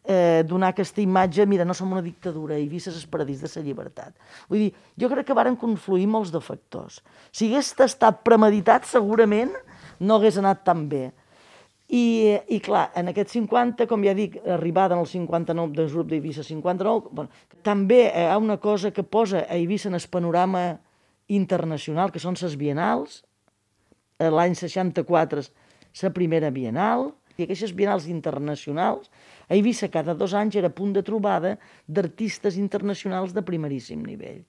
eh, donar aquesta imatge, mira, no som una dictadura, i vistes el paradís de la llibertat. Vull dir, jo crec que varen confluir molts de factors. Si hagués estat premeditat, segurament no hagués anat tan bé. I, I clar, en aquest 50, com ja dic, arribada en el 59 del grup d'Eivissa 59, bueno, també hi ha una cosa que posa a Eivissa en el panorama internacional, que són les bienals. Eh, L'any 64 la primera Bienal, i aquestes bienals internacionals, a Eivissa cada dos anys era punt de trobada d'artistes internacionals de primeríssim nivell.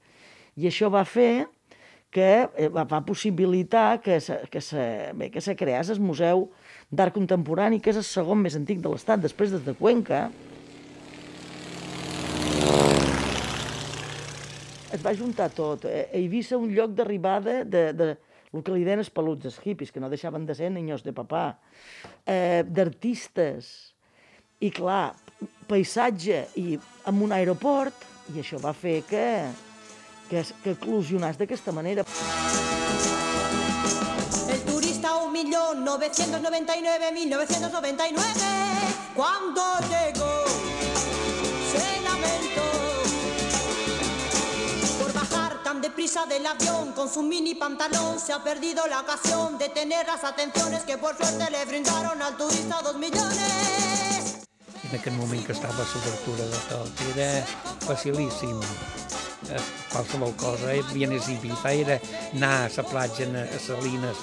I això va fer que eh, va, possibilitar que se, que se, bé, que se creés el Museu d'Art Contemporani, que és el segon més antic de l'Estat, després des de Cuenca. Es va juntar tot. A Eivissa un lloc d'arribada de, de, el que li deien els peluts, els hippies, que no deixaven de ser niños de papà, eh, d'artistes, i clar, paisatge i amb un aeroport, i això va fer que, que, que eclosionàs d'aquesta manera. El turista 1.999.999 cuando llegó se lamentó deprisa del avión con su mini pantalón se ha perdido la ocasión de tener las atenciones que por suerte le brindaron al turista dos millones. en aquest moment que estava a l'obertura de tot. Era facilíssim. Eh, Qualsevol cosa, eh, vienes a Ibiza, era anar a la platja, a Salines,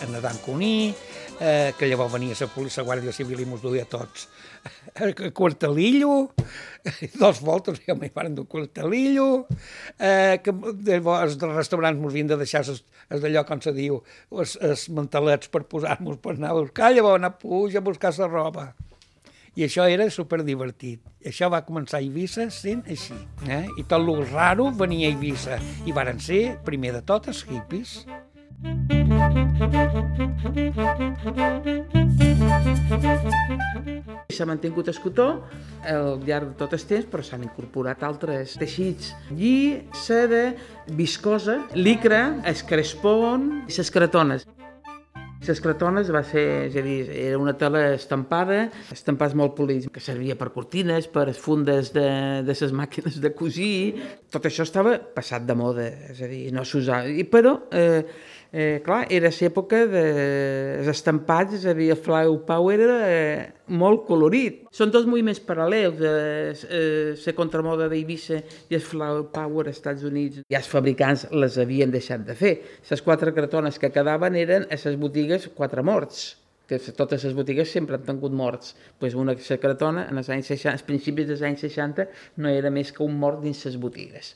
a nedar en cuní, eh, que llavors venia la policia, la Guàrdia Civil i mos duia tots [LAUGHS] a quartelillo, [LAUGHS] dos voltes ja m'hi van dur quartelillo, eh, que llavors els restaurants mos havien de deixar es, es d'allò, com se diu, els, els mantelets per posar-nos per anar a buscar, llavors anar a puja a buscar la roba. I això era superdivertit. Això va començar a Eivissa sent així. Eh? I tot el raro venia a Eivissa. I varen ser, primer de tot, els hippies. S'ha mantingut el cotó al llarg de tot el temps, però s'han incorporat altres teixits. Lli, seda, viscosa, licra, el crespon i les cretones. Les cretones va ser, és a dir, era una tela estampada, estampats molt polits, que servia per cortines, per fundes de, de les màquines de cosir. Tot això estava passat de moda, és a dir, no s'usava. Però, eh, eh, clar, era l'època dels estampats, és a dir, el flower power era eh, molt colorit. Són dos moviments paral·lels, eh, eh, la contramoda d'Eivissa i el flower power als Estats Units. Ja els fabricants les havien deixat de fer. Les quatre cretones que quedaven eren a les botigues quatre morts que totes les botigues sempre han tingut morts. Pues una la cretona, en els anys 60, als principis dels anys 60, no era més que un mort dins les botigues.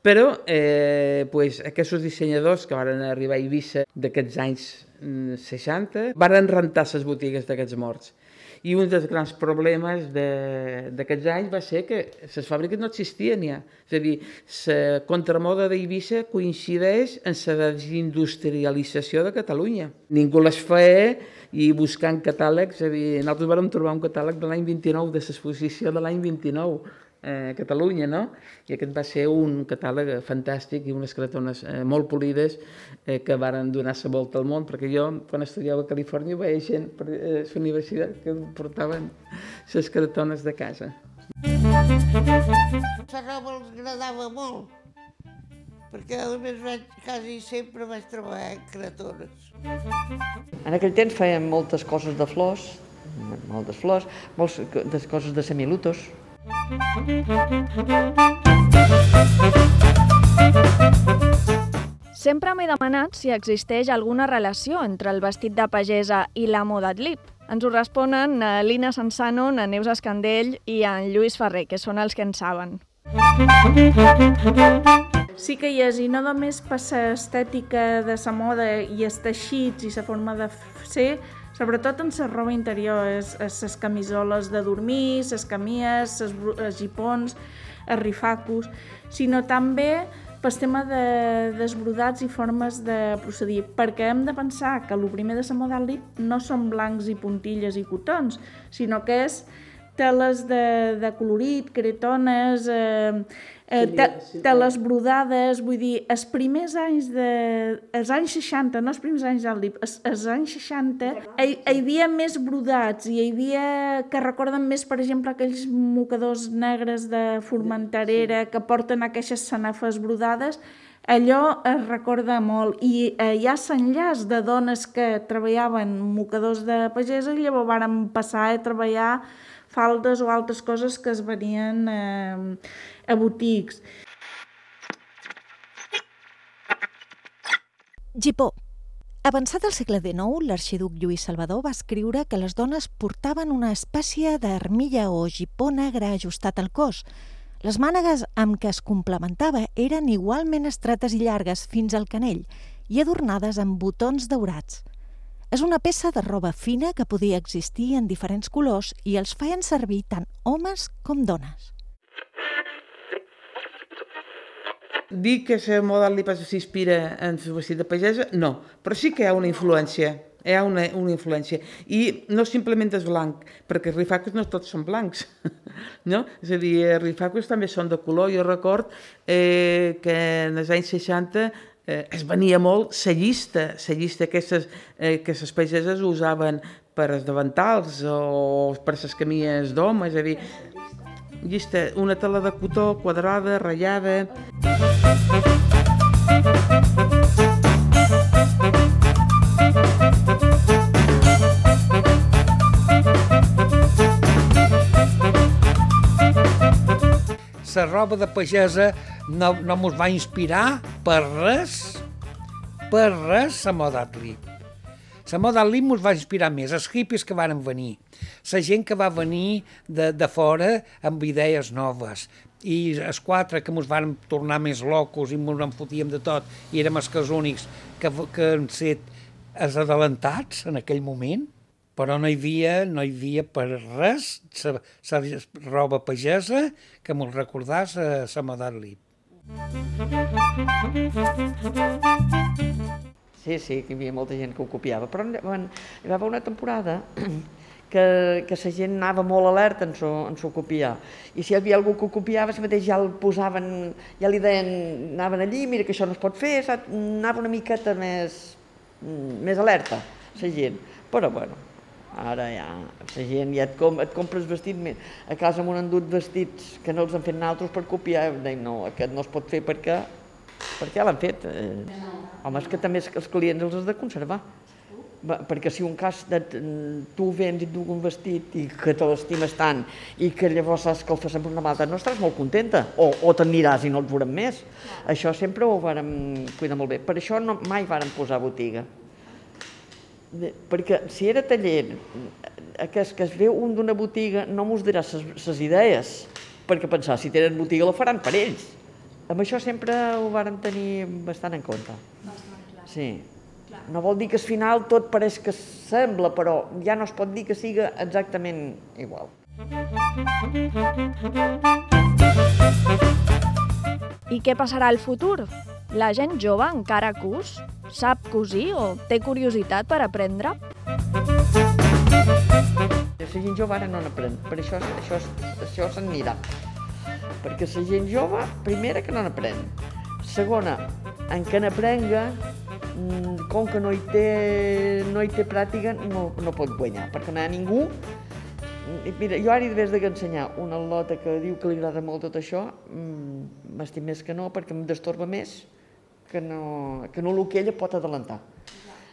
Però eh, pues, aquests dissenyadors que van arribar a Eivissa d'aquests anys mm, 60 van rentar les botigues d'aquests morts. I un dels grans problemes d'aquests anys va ser que les fàbriques no existien ja. És a dir, la contramoda d'Eivissa coincideix en la desindustrialització de Catalunya. Ningú les feia i buscant catàlegs, és a dir, nosaltres vam trobar un catàleg de l'any 29, de l'exposició de l'any 29, eh, a Catalunya, no? I aquest va ser un catàleg fantàstic i unes cretones eh, molt polides eh, que varen donar la volta al món, perquè jo, quan estudiava a Califòrnia, veia gent per eh, la universitat que portaven les cretones de casa. La roba els agradava molt, perquè a més vaig, quasi sempre vaig treballar en cretones. En aquell temps feien moltes coses de flors, moltes flors, moltes de coses de semilutos. Sempre m'he demanat si existeix alguna relació entre el vestit de pagesa i la moda Adlib. Ens ho responen eh, Lina Sansano, na Neus Escandell i en Lluís Ferrer, que són els que en saben. Sí que hi és, i no només per l'estètica de la moda i els teixits i la forma de ser, sobretot en la roba interior, les camisoles de dormir, les camies, els gipons, els rifacos, sinó també pel tema de desbrodats i formes de procedir, perquè hem de pensar que el primer de la moda lit no són blancs i puntilles i cotons, sinó que és teles de, de colorit, cretones, eh, eh, te, teles brodades, vull dir, els primers anys de... els anys 60, no els primers anys del LIP, els, els anys 60, hi, hi havia més brodats i hi havia que recorden més, per exemple, aquells mocadors negres de Formenterera que porten aquestes sanafes brodades, allò es recorda molt i eh, hi ha s'enllaç de dones que treballaven mocadors de pagesa i llavors varen passar a treballar faldes o altres coses que es venien eh, a botics. Gipó. Avançat al segle XIX, l'arxiduc Lluís Salvador va escriure que les dones portaven una espècie d'armilla o gipó negre ajustat al cos. Les mànegues amb què es complementava eren igualment estretes i llargues fins al canell i adornades amb botons daurats. És una peça de roba fina que podia existir en diferents colors i els feien servir tant homes com dones. Dir que la moda lipa s'inspira en el vestit de pagesa, no, però sí que hi ha una influència, hi ha una, una influència. I no simplement és blanc, perquè els rifacos no tots són blancs, [LAUGHS] no? És a dir, rifacos també són de color. Jo record eh, que en els anys 60 eh, es venia molt la llista, la llista aquestes, eh, que les pageses usaven per els davantals o per les camies d'home, és a dir, llista, una tela de cotó quadrada, ratllada... La roba de pagesa no, no mos va inspirar per res, per res la moda atlip. La moda atlip mos va inspirar més, els hippies que varen venir, la gent que va venir de, de fora amb idees noves, i els quatre que mos varen tornar més locos i mos en fotíem de tot i érem els que els únics que, que han set els adelantats en aquell moment, però no hi havia, no hi havia per res la roba pagesa que mos recordàs a la moda lip. Sí, sí, que hi havia molta gent que ho copiava, però en, hi va haver una temporada [CLEARS THROAT] que, que la gent anava molt alerta en s'ho en s'ho copiar. I si hi havia algú que ho copiava, si mateix ja el posaven, ja li deien, anaven allí, mira que això no es pot fer, anava una miqueta més, més alerta, la gent. Però, bueno, ara ja, la gent ja et, com, et compres vestit, a casa m'han endut vestits que no els han fet naltros per copiar, deim, no, aquest no es pot fer perquè, perquè ja l'han fet. Eh, home, és que també els clients els has de conservar. Va, perquè si un cas de, tu vens i et un vestit i que te l'estimes tant i que llavors saps que el fas sempre una malta, no estaràs molt contenta o, o t'aniràs i no et veurem més. Això sempre ho vàrem cuidar molt bé. Per això no, mai vàrem posar botiga. Perquè si era taller, que es, que es veu un d'una botiga no mos dirà ses idees, perquè pensar, si tenen botiga la faran per ells. Amb això sempre ho vàrem tenir bastant en compte. Sí. No vol dir que al final tot pareix que sembla, però ja no es pot dir que siga exactament igual. I què passarà al futur? La gent jove encara cus? Sap cosir o té curiositat per aprendre? La gent jove ara no n'aprèn, per això, això, això s'anirà. Perquè la gent jove, primera, que no n'aprèn. Segona, en què n'aprenga, mm, com que no hi té, no hi té pràctica, no, no pot guanyar, perquè no hi ha ningú Mira, jo ara he de de ensenyar una lota que diu que li agrada molt tot això, mm, m'estim més que no, perquè em destorba més que no, que no el que ella pot adelantar.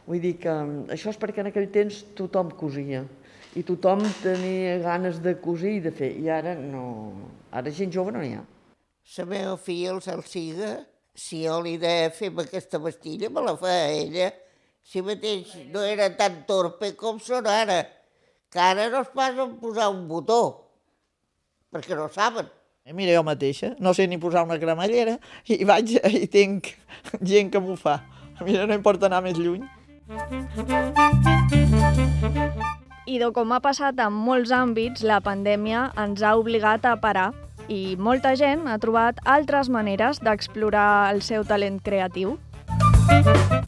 Vull dir que mm, això és perquè en aquell temps tothom cosia i tothom tenia ganes de cosir i de fer, i ara no... Ara gent jove no n'hi ha. La meva filla, el Salsiga, si jo li de fer aquesta vestilla, me la fa ella. Si mateix no era tan torpe com són ara, que ara no es passen posar un botó, perquè no saben. Eh, Mira, jo mateixa, no sé ni posar una cremallera i vaig i tinc gent que m'ho fa. Mira, no importa anar més lluny. I com ha passat en molts àmbits, la pandèmia ens ha obligat a parar i molta gent ha trobat altres maneres d'explorar el seu talent creatiu.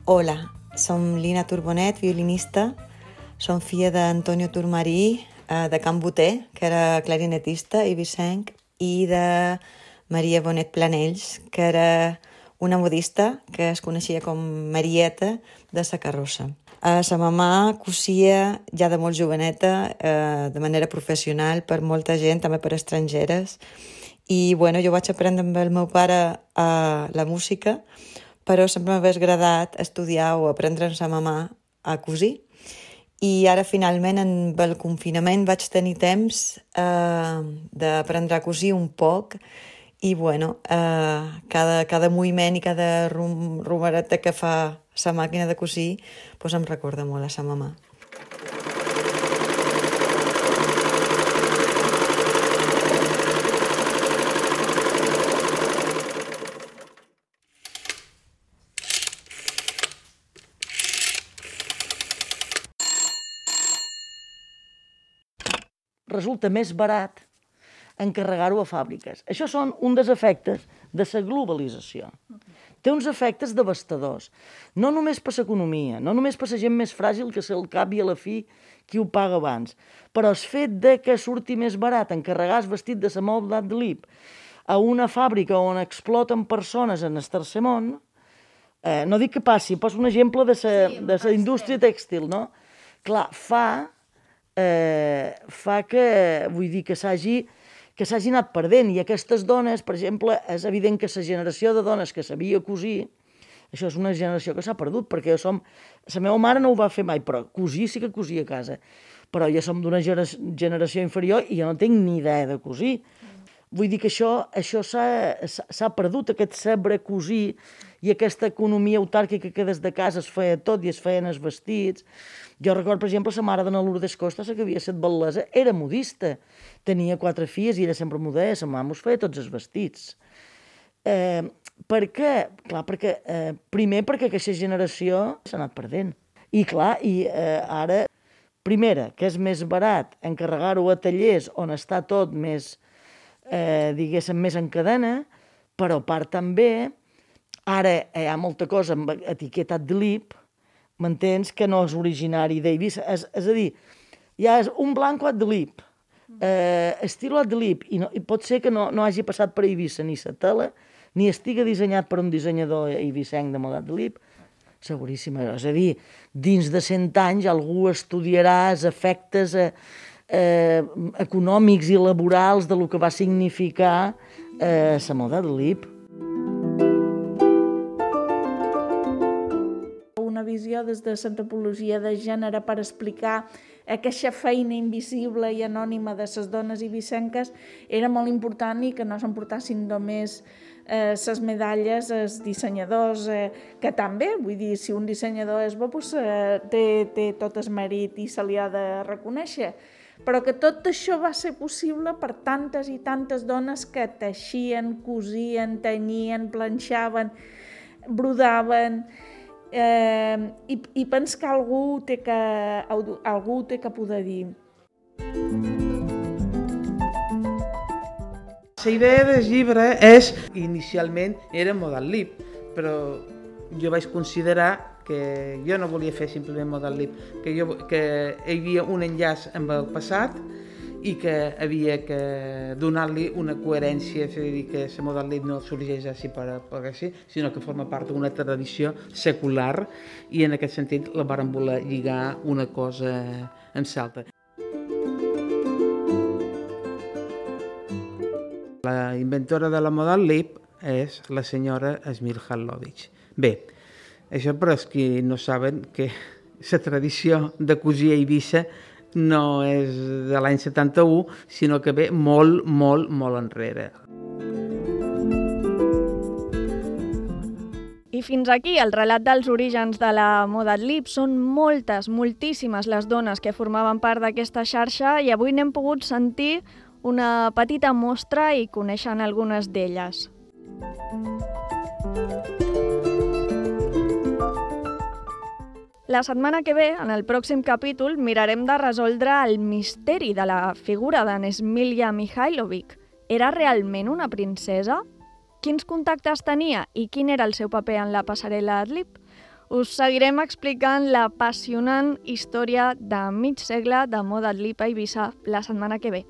Hola, som Lina Turbonet, violinista. Som filla d'Antonio Turmarí, eh, de Can Boter, que era clarinetista i vicenc, i de Maria Bonet Planells, que era una modista que es coneixia com Marieta de sa carrossa. Eh, sa mamà cosia ja de molt joveneta, eh, de manera professional, per molta gent, també per estrangeres. I bueno, jo vaig aprendre amb el meu pare eh, la música, però sempre m'hagués agradat estudiar o aprendre amb sa mamà a cosir. I ara, finalment, en el confinament vaig tenir temps eh, d'aprendre a cosir un poc i bueno, eh, cada, cada moviment i cada rum, rumereta que fa sa màquina de cosir pues em recorda molt a sa mamà. Resulta més barat encarregar-ho a fàbriques. Això són un dels efectes de la globalització. Té uns efectes devastadors, no només per l'economia, no només per la gent més fràgil que se'l cap i a la fi qui ho paga abans, però el fet de que surti més barat encarregar el vestit de la moda de l'IP a una fàbrica on exploten persones en el tercer món, eh, no dic que passi, poso un exemple de la sí, de la indústria tèxtil, no? Clar, fa, eh, fa que, vull dir, que s'hagi que s'hagi anat perdent. I aquestes dones, per exemple, és evident que la generació de dones que sabia cosir, això és una generació que s'ha perdut, perquè som... La meva mare no ho va fer mai, però cosir sí que cosia a casa. Però ja som d'una generació inferior i jo no tinc ni idea de cosir. Vull dir que això això s'ha perdut, aquest saber cosir i aquesta economia autàrquica que des de casa es feia tot i es feien els vestits. Jo recordo, per exemple, la mare de Lourdes Costa, la que havia estat bel·lesa, era modista. Tenia quatre filles i era sempre modella, la mama us feia tots els vestits. Eh, per què? Clar, perquè, eh, primer perquè aquesta generació s'ha anat perdent. I clar, i eh, ara, primera, que és més barat encarregar-ho a tallers on està tot més, eh, diguéssim, més en cadena, però a part també, ara hi ha molta cosa amb etiquetat de l'IP, m'entens, que no és originari d'Eivissa. És, és a dir, ja és un blanco ad lib, eh, estilo ad lib, i, no, i pot ser que no, no hagi passat per Eivissa ni la tela, ni estiga dissenyat per un dissenyador eivissenc de moda ad lib, seguríssim. És a dir, dins de 100 anys algú estudiarà els efectes eh, eh, econòmics i laborals de lo que va significar eh, la moda ad lib. una visió des de l'antropologia de gènere per explicar aquesta feina invisible i anònima de les dones ibicenques era molt important i que no s'emportassin només les eh, medalles els dissenyadors, eh, que també, vull dir, si un dissenyador és bo, doncs, eh, té, té tot el mèrit i se li ha de reconèixer. Però que tot això va ser possible per tantes i tantes dones que teixien, cosien, tenyien, planxaven, brodaven, eh, i, i pens que algú té que, algú té que poder dir. La idea del llibre és, inicialment, era model lib, però jo vaig considerar que jo no volia fer simplement model lib, que, jo, que hi havia un enllaç amb el passat i que havia que donar-li una coherència, és a dir, que la model lib no sorgeix així per, per així, sinó que forma part d'una tradició secular i en aquest sentit la varen voler lligar una cosa en salta. La inventora de la model lib és la senyora Esmir Halovic. Bé, això per als qui no saben que la tradició de cosir a Eivissa no és de l'any 71, sinó que ve molt, molt, molt enrere. I fins aquí el relat dels orígens de la moda lip. Són moltes, moltíssimes les dones que formaven part d'aquesta xarxa i avui n'hem pogut sentir una petita mostra i coneixen algunes d'elles. La setmana que ve, en el pròxim capítol, mirarem de resoldre el misteri de la figura d'en Emilia Mihailovic. Era realment una princesa? Quins contactes tenia i quin era el seu paper en la passarel·la Adlib? Us seguirem explicant l'apassionant història de mig segle de moda Adlib a Eivissa la setmana que ve.